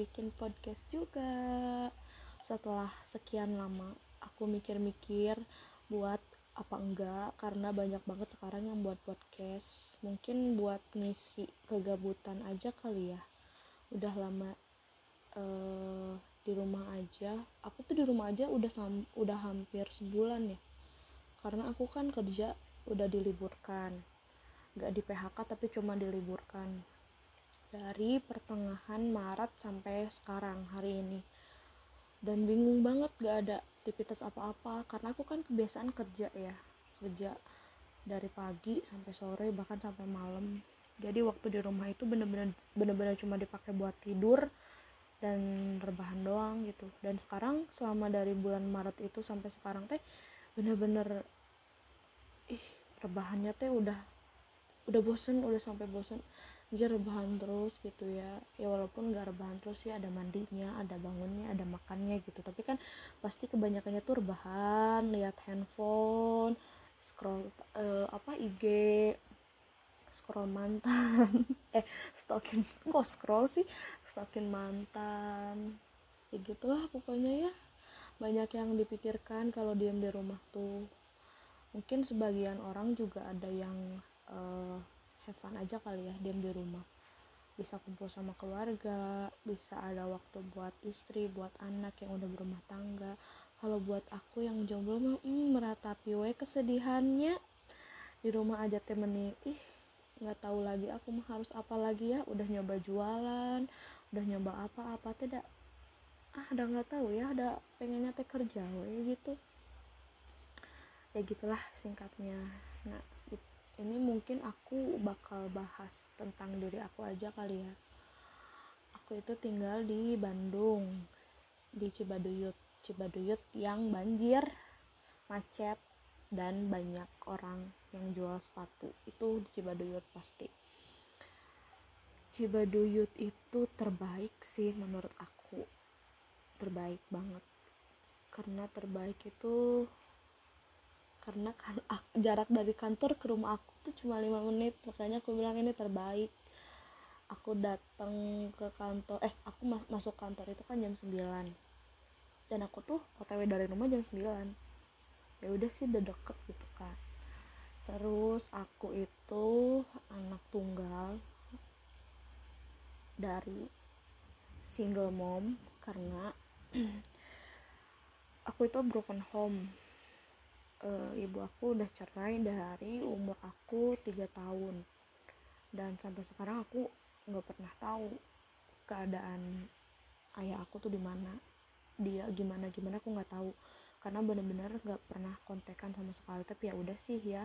bikin podcast juga. Setelah sekian lama aku mikir-mikir buat apa enggak karena banyak banget sekarang yang buat podcast. Mungkin buat ngisi kegabutan aja kali ya. Udah lama uh, di rumah aja. Aku tuh di rumah aja udah sam udah hampir sebulan ya. Karena aku kan kerja udah diliburkan. Nggak di PHK tapi cuma diliburkan dari pertengahan Maret sampai sekarang hari ini. Dan bingung banget gak ada aktivitas apa-apa karena aku kan kebiasaan kerja ya kerja dari pagi sampai sore bahkan sampai malam. Jadi waktu di rumah itu bener-bener bener-bener cuma dipakai buat tidur dan rebahan doang gitu. Dan sekarang selama dari bulan Maret itu sampai sekarang teh bener-bener ih rebahannya teh udah udah bosen udah sampai bosen dia rebahan terus gitu ya. Ya walaupun gak rebahan terus ya ada mandinya ada bangunnya ada makannya gitu. Tapi kan pasti kebanyakannya tuh rebahan lihat handphone scroll uh, apa IG scroll mantan. Eh stalking kok scroll sih? Stalking mantan. Ya gitulah pokoknya ya. Banyak yang dipikirkan kalau diem di rumah tuh. Mungkin sebagian orang juga ada yang uh, have fun aja kali ya diam di rumah. Bisa kumpul sama keluarga bisa ada waktu buat istri buat anak yang udah berumah tangga. Kalau buat aku yang jomblo mah hmm, meratapi we kesedihannya. Di rumah aja temeni ih nggak tahu lagi aku mah harus apa lagi ya. Udah nyoba jualan udah nyoba apa-apa tidak. Ah udah nggak tahu ya ada pengennya teh kerja we gitu. Ya gitulah singkatnya. Nah ini mungkin aku bakal bahas tentang diri aku aja kali ya. Aku itu tinggal di Bandung di Cibaduyut. Cibaduyut yang banjir macet dan banyak orang yang jual sepatu. Itu di Cibaduyut pasti. Cibaduyut itu terbaik sih menurut aku. Terbaik banget. Karena terbaik itu karena kan jarak dari kantor ke rumah aku tuh cuma lima menit makanya aku bilang ini terbaik. Aku datang ke kantor eh aku mas masuk kantor itu kan jam 9 dan aku tuh otw dari rumah jam 9 ya udah sih udah deket gitu kan. Terus aku itu anak tunggal dari single mom karena aku itu broken home uh, ibu aku udah cerai dari umur aku tiga tahun. Dan sampai sekarang aku nggak pernah tahu keadaan ayah aku tuh di mana. Dia gimana gimana aku nggak tahu. Karena bener-bener nggak pernah kontekan sama sekali. Tapi ya udah sih ya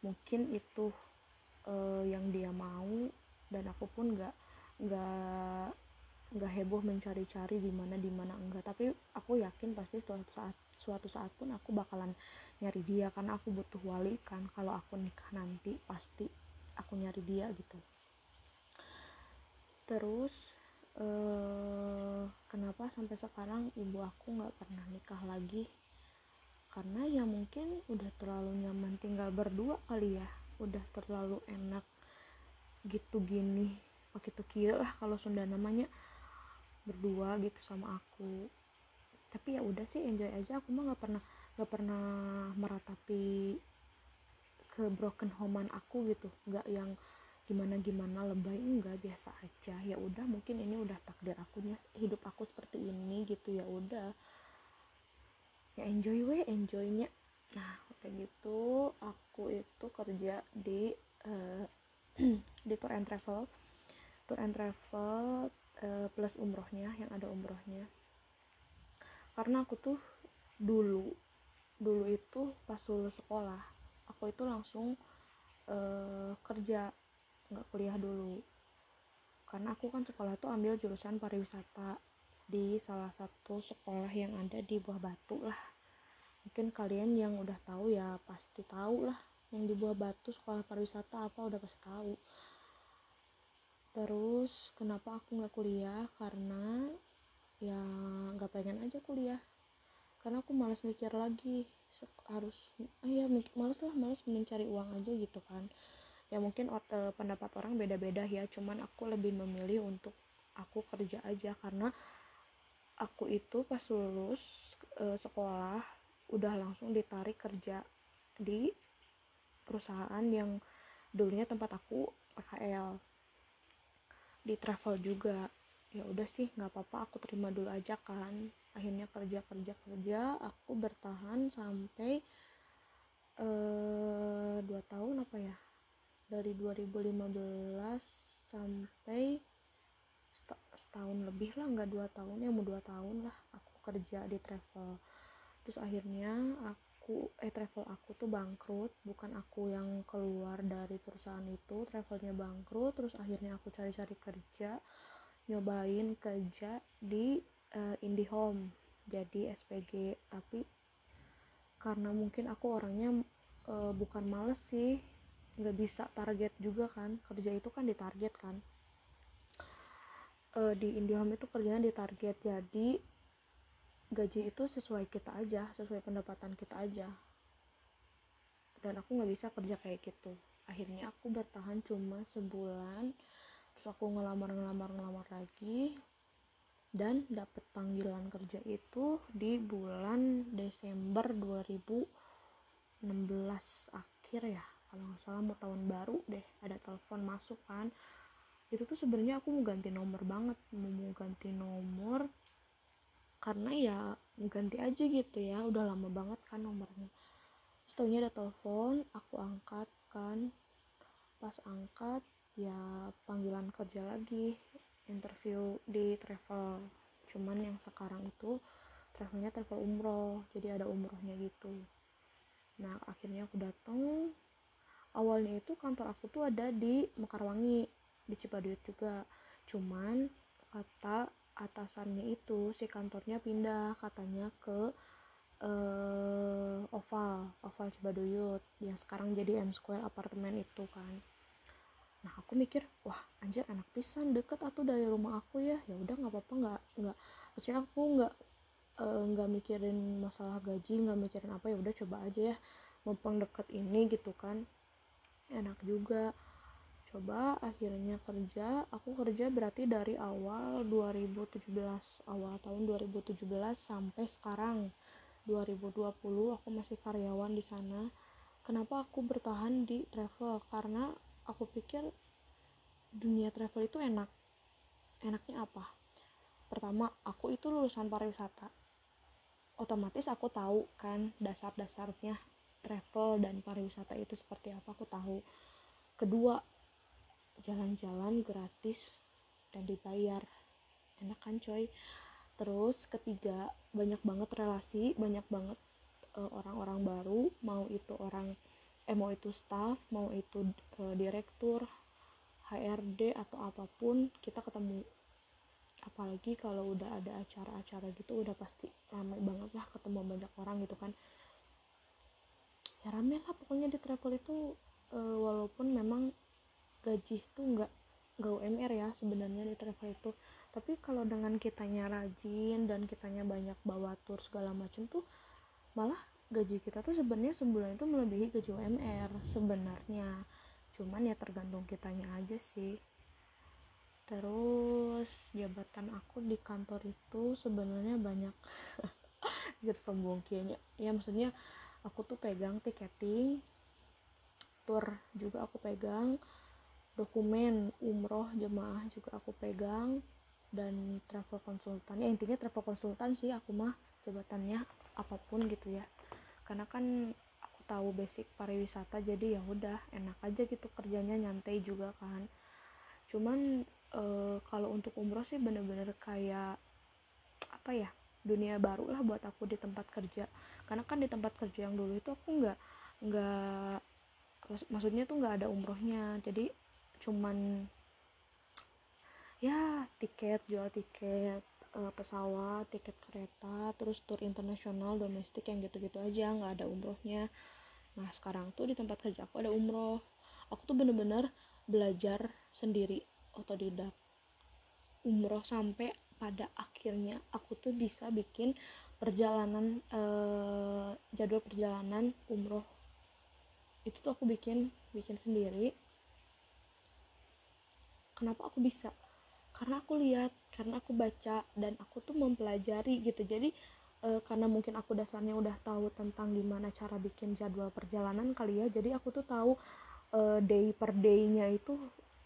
mungkin itu uh, yang dia mau. Dan aku pun nggak nggak nggak heboh mencari-cari di mana di mana enggak. Tapi aku yakin pasti suatu saat suatu saat pun aku bakalan nyari dia karena aku butuh wali kan. Kalau aku nikah nanti pasti aku nyari dia gitu. Terus eh, kenapa sampai sekarang ibu aku nggak pernah nikah lagi? Karena ya mungkin udah terlalu nyaman tinggal berdua kali ya. Udah terlalu enak gitu gini begitu kia lah kalau Sunda namanya berdua gitu sama aku. Tapi ya udah sih enjoy aja. Aku mah nggak pernah nggak pernah meratapi ke broken homean aku gitu. Nggak yang gimana gimana lebay enggak biasa aja. Ya udah mungkin ini udah takdir akunya hidup aku seperti ini gitu ya udah. Ya enjoy we enjoynya. Nah udah gitu aku itu kerja di uh, di tour and travel. Tour and travel uh, plus umrohnya yang ada umrohnya. Karena aku tuh dulu dulu itu pas lulus sekolah aku itu langsung uh, kerja nggak kuliah dulu. Karena aku kan sekolah tuh ambil jurusan pariwisata di salah satu sekolah yang ada di Buah Batu lah. Mungkin kalian yang udah tahu ya pasti tahu lah yang di Buah Batu sekolah pariwisata apa udah pasti tahu. Terus kenapa aku nggak kuliah? Karena ya nggak pengen aja kuliah karena aku malas mikir lagi harus ah ya malas lah malas mencari uang aja gitu kan. Ya mungkin uh, pendapat orang beda-beda ya cuman aku lebih memilih untuk aku kerja aja karena aku itu pas lulus e, sekolah udah langsung ditarik kerja di perusahaan yang dulunya tempat aku PKL di travel juga ya udah sih nggak apa-apa aku terima dulu aja kan. Akhirnya kerja kerja kerja aku bertahan sampai uh, dua tahun apa ya? Dari 2015 sampai setahun lebih lah nggak dua tahun ya mau dua tahun lah aku kerja di travel. Terus akhirnya aku eh travel aku tuh bangkrut bukan aku yang keluar dari perusahaan itu travelnya bangkrut terus akhirnya aku cari-cari kerja nyobain kerja di uh, IndiHome jadi SPG tapi karena mungkin aku orangnya uh, bukan males sih nggak bisa target juga kan. Kerja itu kan ditarget kan. Uh, di IndiHome itu kerjanya ditarget jadi gaji itu sesuai kita aja sesuai pendapatan kita aja. Dan aku nggak bisa kerja kayak gitu. Akhirnya aku bertahan cuma sebulan terus aku ngelamar ngelamar ngelamar lagi dan dapat panggilan kerja itu di bulan Desember 2016 akhir ya. Kalau nggak salah mau tahun baru deh ada telepon masuk kan. Itu tuh sebenarnya aku mau ganti nomor banget mau, ganti nomor karena ya ganti aja gitu ya udah lama banget kan nomornya. Setelahnya ada telepon aku angkat kan pas angkat ya panggilan kerja lagi interview di travel. Cuman yang sekarang itu travelnya travel umroh jadi ada umrohnya gitu. Nah akhirnya aku datang awalnya itu kantor aku tuh ada di Mekarwangi di Cipaduyut juga. Cuman kata atasannya itu si kantornya pindah katanya ke uh, oval oval Cibaduyut yang sekarang jadi M Square apartemen itu kan nah aku mikir wah anjir enak pisan deket atau dari rumah aku ya. Ya udah nggak apa-apa nggak nggak maksudnya aku nggak eh, nggak uh, mikirin masalah gaji nggak mikirin apa ya udah coba aja ya. Mumpung deket ini gitu kan enak juga. Coba akhirnya kerja aku kerja berarti dari awal 2017 awal tahun 2017 sampai sekarang. 2020 aku masih karyawan di sana. Kenapa aku bertahan di travel? Karena aku pikir dunia travel itu enak. Enaknya apa? Pertama aku itu lulusan pariwisata. Otomatis aku tahu kan dasar-dasarnya travel dan pariwisata itu seperti apa aku tahu. Kedua jalan-jalan gratis dan dibayar. Enak kan coy? Terus ketiga banyak banget relasi banyak banget eh, orang-orang uh, baru mau itu orang eh mau itu staff mau itu uh, direktur HRD atau apa pun kita ketemu. Apalagi kalau udah ada acara-acara gitu udah pasti ramai banget lah ketemu banyak orang gitu kan. Ya rame lah pokoknya di travel itu uh, walaupun memang gaji itu nggak nggak UMR ya sebenarnya di travel itu. Tapi kalau dengan kitanya rajin dan kitanya banyak bawa tour segala macam tuh malah gaji kita tuh sebenarnya sebulan itu melebihi gaji UMR sebenarnya. Cuman ya tergantung kitanya aja sih. Terus jabatan aku di kantor itu sebenarnya banyak jadi sombong kayaknya ya maksudnya aku tuh pegang tiketing tour juga aku pegang dokumen umroh jemaah juga aku pegang dan travel konsultan. Ya intinya travel konsultan sih aku mah jabatannya apa pun gitu ya karena kan aku tahu basic pariwisata jadi ya udah enak aja gitu kerjanya nyantai juga kan. Cuman e, kalau untuk umroh sih bener-bener kayak apa ya dunia baru lah buat aku di tempat kerja. Karena kan di tempat kerja yang dulu itu aku nggak nggak maksudnya tuh nggak ada umrohnya. Jadi cuman ya tiket jual tiket uh, pesawat tiket kereta terus tur internasional domestik yang gitu-gitu aja nggak ada umrohnya. Nah sekarang tuh di tempat kerja aku ada umroh. Aku tuh bener-bener belajar sendiri otodidak. Umroh sampai pada akhirnya aku tuh bisa bikin perjalanan uh, jadwal perjalanan umroh. Itu tuh aku bikin bikin sendiri. Kenapa aku bisa karena aku lihat karena aku baca dan aku tuh mempelajari gitu. Jadi e, karena mungkin aku dasarnya udah tahu tentang gimana cara bikin jadwal perjalanan kali ya jadi aku tuh tahu e, day per day-nya itu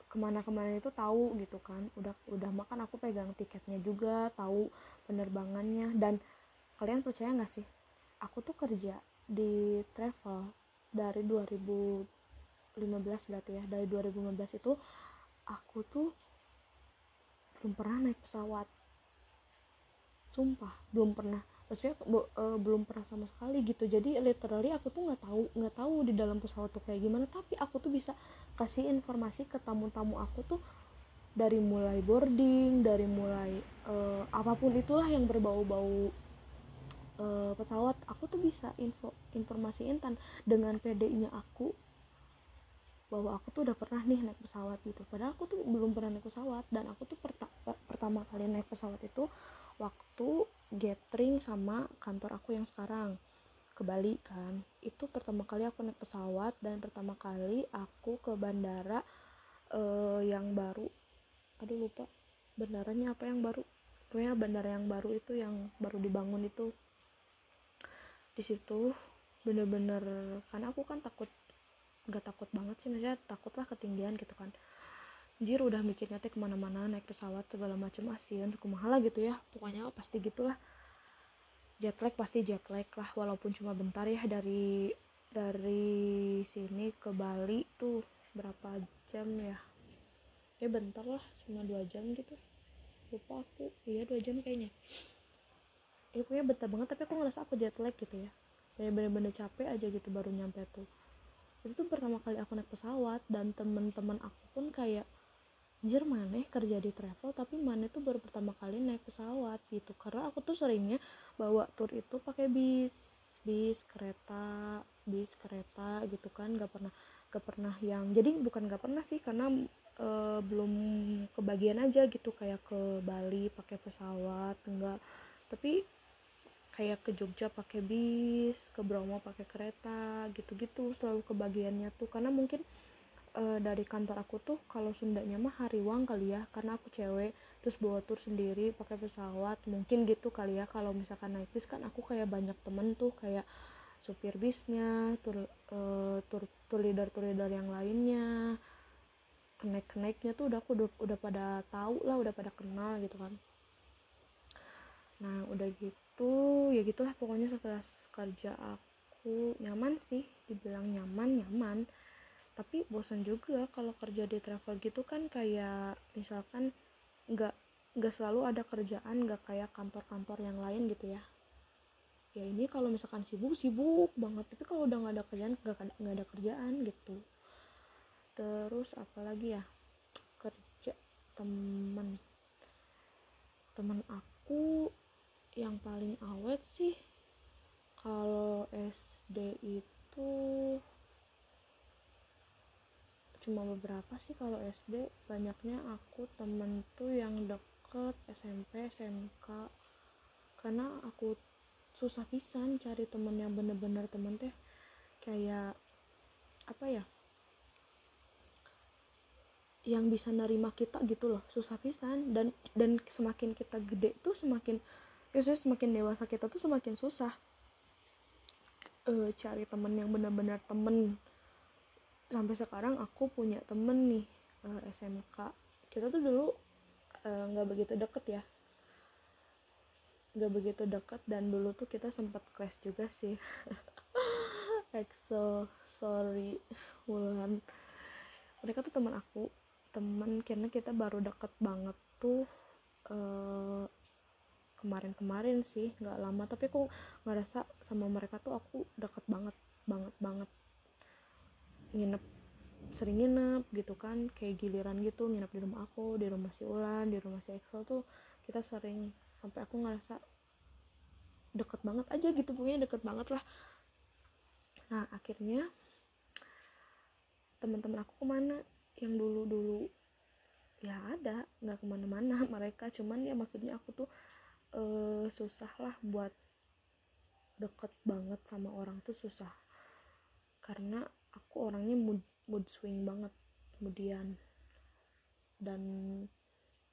ke mana-kemana itu tahu gitu kan. Udah udah makan aku pegang tiketnya juga tahu penerbangannya. Dan kalian percaya nggak sih aku tuh kerja di travel dari 2015 berarti ya dari 2015 itu aku tuh belum pernah naik pesawat. Sumpah belum pernah. Maksudnya uh, belum pernah sama sekali gitu. Jadi literally aku tuh nggak tahu nggak tahu di dalam pesawat tuh kayak gimana. Tapi aku tuh bisa kasih informasi ke tamu-tamu aku tuh dari mulai boarding dari mulai uh, apa pun itulah yang berbau-bau uh, pesawat. Aku tuh bisa info informasiin tan dengan PD-nya aku bahwa aku tuh udah pernah nih naik pesawat gitu. Padahal aku tuh belum pernah naik pesawat. Dan aku tuh perta pertama kali naik pesawat itu waktu gathering sama kantor aku yang sekarang ke Bali kan. Itu pertama kali aku naik pesawat dan pertama kali aku ke bandara uh, yang baru. Aduh lupa bandaranya apa yang baru. Pokoknya bandara yang baru itu yang baru dibangun itu. Di situ bener-bener karena aku kan takut nggak takut banget sih maksudnya takut lah ketinggian gitu kan. Jir udah mikirnya teh ke mana-mana naik pesawat segala macam asin untuk kumaha gitu ya. Pokoknya pasti gitulah. Jet lag pasti jet lag lah walaupun cuma bentar ya dari dari sini ke Bali tuh berapa jam ya? Ya bentar lah cuma dua jam gitu. Lupa aku. Iya dua jam kayaknya. Ya pokoknya betah banget tapi aku ngerasa aku jet lag gitu ya. Kayak bener-bener capek aja gitu baru nyampe tuh itu tuh pertama kali aku naik pesawat dan temen-temen aku pun kayak anjir maneh kerja di travel tapi maneh tuh baru pertama kali naik pesawat gitu. Karena aku tuh seringnya bawa tour itu pakai bis bis kereta bis kereta gitu kan. Gak pernah gak pernah yang jadi bukan gak pernah sih karena e, belum kebagian aja gitu kayak ke Bali pakai pesawat enggak tapi kayak ke Jogja pakai bis ke Bromo pakai kereta gitu-gitu selalu kebagiannya tuh. Karena mungkin e, dari kantor aku tuh kalau Sundanya mah Hariwang kali ya karena aku cewek terus bawa tur sendiri pakai pesawat mungkin gitu kali ya. Kalau misalkan naik bis kan aku kayak banyak temen tuh kayak supir bisnya tur e, tur tur leader tur leader yang lainnya. Kenaik kenaiknya tuh udah aku udah, udah pada tahu lah udah pada kenal gitu kan nah udah gitu ya gitulah pokoknya setelah kerja aku nyaman sih dibilang nyaman nyaman. Tapi bosan juga kalau kerja di travel gitu kan kayak misalkan nggak nggak selalu ada kerjaan nggak kayak kantor-kantor yang lain gitu ya. Ya ini kalau misalkan sibuk sibuk banget. Tapi kalau udah nggak ada kerjaan nggak ada kerjaan gitu. Terus apalagi ya? Kerja temen temen aku yang paling awet sih kalau SD itu cuma beberapa sih kalau SD banyaknya aku temen tuh yang deket SMP SMK karena aku susah pisan cari temen yang bener-bener temen teh kayak apa ya yang bisa nerima kita gitu loh. Susah pisan. Dan dan semakin kita gede tuh semakin biasanya semakin dewasa kita tuh semakin susah uh, cari temen yang benar-benar temen. Sampai sekarang aku punya temen nih uh, eh, SMK kita tuh dulu eh, nggak uh, begitu deket ya. Nggak begitu deket dan dulu tuh kita sempat clash juga sih. EXO sorry Wulan. Mereka tuh teman aku temen karena kita baru deket banget tuh uh, kemarin-kemarin sih nggak lama. Tapi aku ngerasa sama mereka tuh aku deket banget banget banget. Nginep sering nginep gitu kan kayak giliran gitu nginep di rumah aku di rumah si Ulan di rumah si Excel tuh kita sering sampai aku ngerasa deket banget aja gitu pokoknya deket banget lah. Nah akhirnya teman-teman aku ke mana? Yang dulu dulu ya ada nggak ke mana-mana mereka. Cuman ya maksudnya aku tuh uh, susah lah buat deket banget sama orang tuh susah. Karena aku orangnya mood mood swing banget kemudian. Dan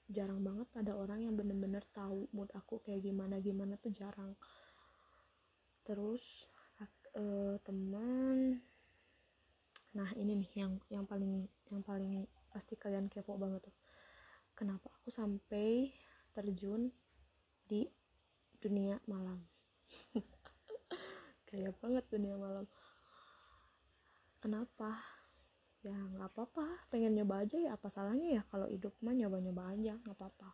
jarang banget ada orang yang bener-bener tahu mood aku kayak gimana gimana tuh jarang. Terus uh, teman. Nah ini nih yang yang paling yang paling pasti kalian kepo banget tuh. Kenapa aku sampai terjun di dunia malam. Kayak banget dunia malam. Kenapa? Ya nggak apa-apa. Pengen nyoba aja ya. Apa salahnya ya kalau hidup mah nyoba-nyoba aja. Nggak apa-apa.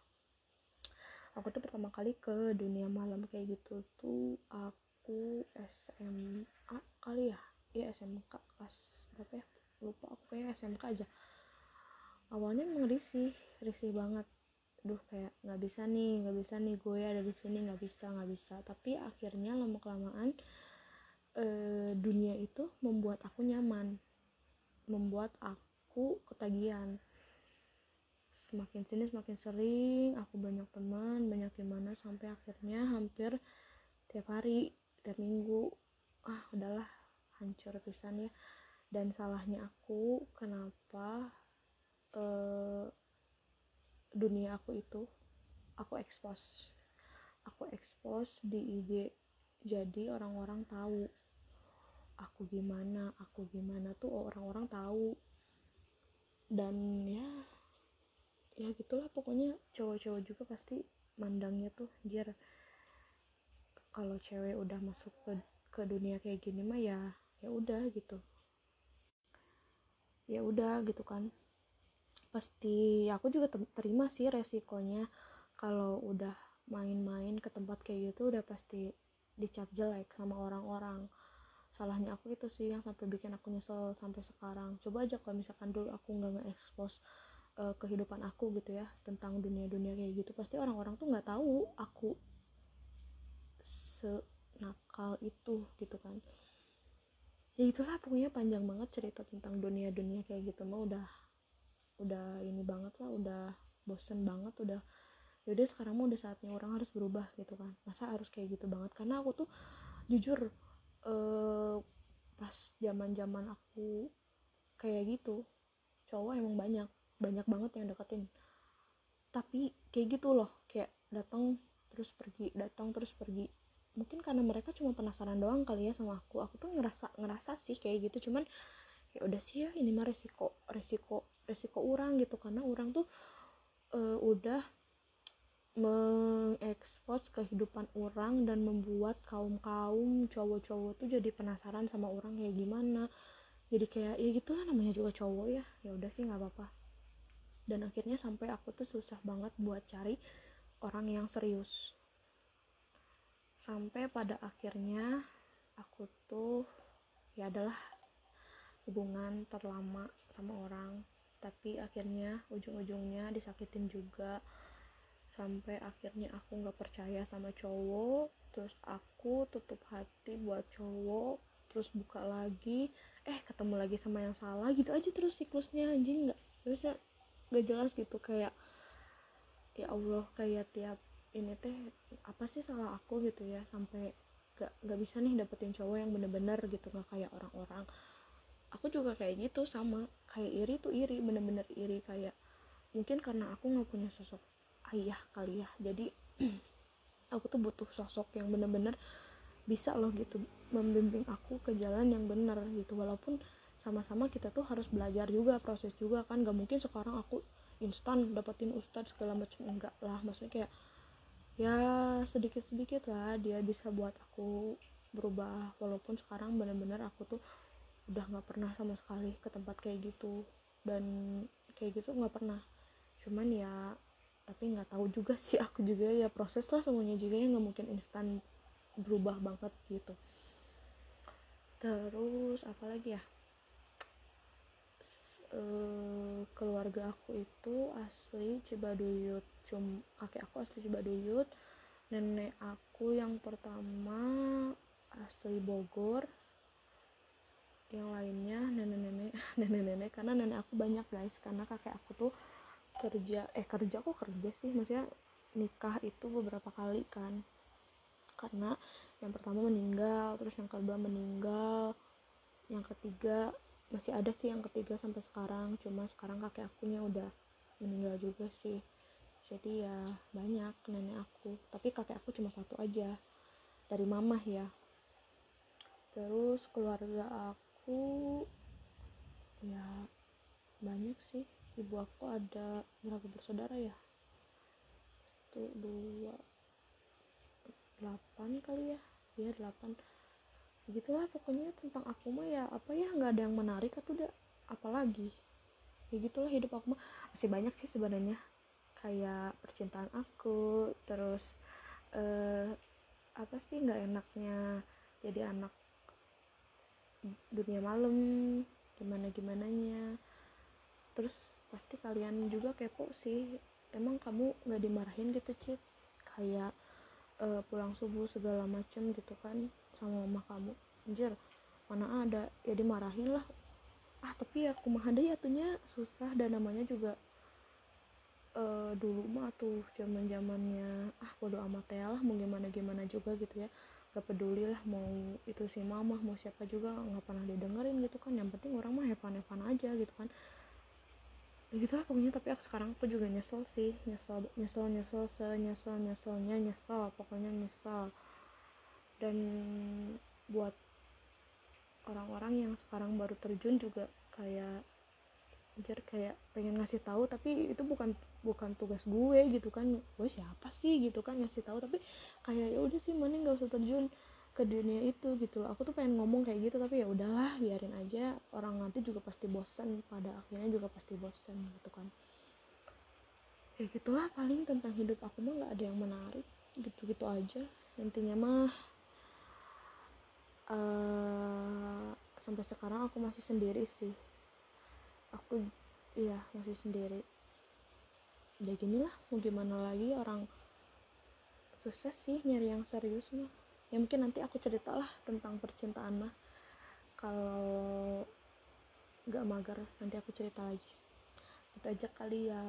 Aku tuh pertama kali ke dunia malam kayak gitu tuh aku SMA kali ya? Iya SMK kelas berapa ya? Lupa aku kayak SMK aja. Awalnya emang risih risih banget duh kayak nggak bisa nih nggak bisa nih gue ada di sini nggak bisa nggak bisa tapi akhirnya lama kelamaan eh, dunia itu membuat aku nyaman membuat aku ketagihan semakin sini semakin sering aku banyak teman banyak gimana sampai akhirnya hampir tiap hari tiap minggu. Ah udahlah hancur pisan ya. Dan salahnya aku kenapa uh, dunia aku itu aku expose. Aku expose di IG jadi orang-orang tahu aku gimana aku gimana tuh orang-orang tahu. Dan ya ya gitulah pokoknya cowok-cowok juga pasti mandangnya tuh jir kalau cewek udah masuk ke ke dunia kayak gini mah ya ya udah gitu. Ya udah gitu kan. Pasti aku juga terima sih resikonya. Kalau udah main-main ke tempat kayak gitu udah pasti dicap jelek sama orang-orang. Salahnya aku itu sih yang sampai bikin aku nyesel sampai sekarang. Coba aja kalau misalkan dulu aku nggak nge-expose uh, kehidupan aku gitu ya tentang dunia-dunia kayak gitu pasti orang-orang tuh nggak tahu aku senakal itu gitu kan. Ya itulah pokoknya panjang banget cerita tentang dunia-dunia kayak gitu mah udah udah ini banget lah udah bosen banget udah yaudah sekarang mah udah saatnya orang harus berubah gitu kan. Masa harus kayak gitu banget? Karena aku tuh jujur uh, pas zaman zaman aku kayak gitu cowok emang banyak banyak banget yang deketin. Tapi kayak gitu loh kayak datang terus pergi datang terus pergi. Mungkin karena mereka cuma penasaran doang kali ya sama aku. Aku tuh ngerasa ngerasa sih kayak gitu. Cuman ya udah sih ya ini mah resiko resiko resiko orang gitu. Karena orang tuh uh, udah mengekspos kehidupan orang dan membuat kaum-kaum cowok-cowok tuh jadi penasaran sama orang kayak gimana. Jadi kayak ya gitulah namanya juga cowok ya. Ya udah sih nggak apa-apa dan akhirnya sampai aku tuh susah banget buat cari orang yang serius. Sampai pada akhirnya aku tuh ya adalah hubungan terlama sama orang. Tapi akhirnya ujung-ujungnya disakitin juga. Sampai akhirnya aku nggak percaya sama cowok terus aku tutup hati buat cowok terus buka lagi. Eh ketemu lagi sama yang salah gitu aja terus siklusnya anjing nggak bisa nggak jelas gitu kayak ya Allah kayak tiap ini teh apa sih salah aku? gitu ya sampai gak nggak bisa nih dapetin cowok yang bener-bener gitu nggak kayak orang-orang. Aku juga kayak gitu sama kayak iri tuh iri bener-bener iri kayak mungkin karena aku nggak punya sosok ayah kali ya jadi aku tuh butuh sosok yang bener-bener bisa loh gitu membimbing aku ke jalan yang benar gitu walaupun sama-sama kita tuh harus belajar juga proses juga kan. Gak mungkin sekarang aku instan dapetin ustadz segala macam enggak lah. Maksudnya kayak ya sedikit-sedikit lah dia bisa buat aku berubah. Walaupun sekarang bener-bener aku tuh udah nggak pernah sama sekali ke tempat kayak gitu. Dan kayak gitu nggak pernah. Cuman ya tapi nggak tahu juga sih aku juga ya proses lah semuanya juga ya nggak mungkin instan berubah banget gitu. Terus apa lagi ya e, keluarga aku itu asli Cibaduyut. Cum kakek aku asli Cibaduyut. Nenek aku yang pertama asli Bogor. Yang lainnya nenek-nenek nenek-nenek. Karena nenek aku banyak guys. Karena kakek aku tuh kerja eh kerja kok kerja sih? Maksudnya nikah itu beberapa kali kan. Karena yang pertama meninggal terus yang kedua meninggal yang ketiga masih ada sih yang ketiga sampai sekarang cuma sekarang kakek akunya udah meninggal juga sih. Jadi ya banyak nenek aku tapi kakek aku cuma satu aja dari mamah ya. Terus keluarga aku ya banyak sih. Ibu aku ada berapa bersaudara ya? Satu dua delapan kali ya? Ya delapan begitulah pokoknya tentang aku mah ya apa ya nggak ada yang menarik atau udah apalagi. Ya gitulah hidup aku mah. Masih banyak sih sebenarnya. Kayak percintaan aku terus uh, apa sih nggak enaknya jadi anak dunia malam gimana gimana nya terus pasti kalian juga kepo sih emang kamu nggak dimarahin gitu cit? Kayak uh, pulang subuh segala macem gitu kan sama mama kamu. Anjir mana ada. Ya dimarahin lah. Ah tapi aku mah ada ya tuhnya susah. Dan namanya juga uh, dulu mah tuh zaman zamannya ah bodo amat ya lah. Mau gimana gimana juga gitu ya. Gak peduli lah mau itu si mama mau siapa juga. Nggak pernah didengerin gitu kan. Yang penting orang mah hepan hepan aja gitu kan. Ya gitu lah pokoknya. Tapi aku sekarang aku juga nyesel sih. Nyesel nyesel nyesel se nyesel nyeselnya nyesel. Pokoknya nyesel. Dan buat orang-orang yang sekarang baru terjun juga kayak anjir kayak pengen ngasih tahu tapi itu bukan bukan tugas gue gitu kan. Gue siapa sih gitu kan ngasih tahu tapi kayak ya udah sih mana nggak usah terjun ke dunia itu gitu. Aku tuh pengen ngomong kayak gitu tapi ya udahlah biarin aja. Orang nanti juga pasti bosan pada akhirnya juga pasti bosan gitu kan. Ya gitulah paling tentang hidup aku mah nggak ada yang menarik gitu-gitu aja. Intinya mah uh, sampai sekarang aku masih sendiri sih. Aku iya masih sendiri. Ya gini lah mau gimana lagi orang susah sih nyari yang serius mah. Ya mungkin nanti aku cerita lah tentang percintaan mah. Kalau nggak mager nanti aku cerita lagi. Kita aja kali ya.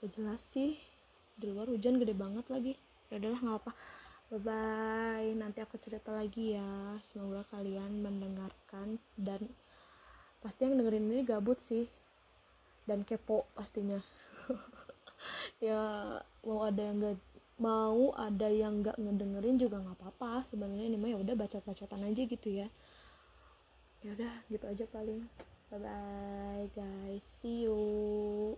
Gak jelas sih. Di luar hujan gede banget lagi. Ya udahlah nggak apa bye bye nanti aku cerita lagi ya. Semoga kalian mendengarkan dan pasti yang dengerin ini gabut sih. Dan kepo pastinya. Ya mau ada yang gak mau ada yang nggak ngedengerin juga nggak apa-apa. Sebenarnya ini mah ya udah baca-bacaan aja gitu ya. Ya udah gitu aja paling. Bye bye guys. See you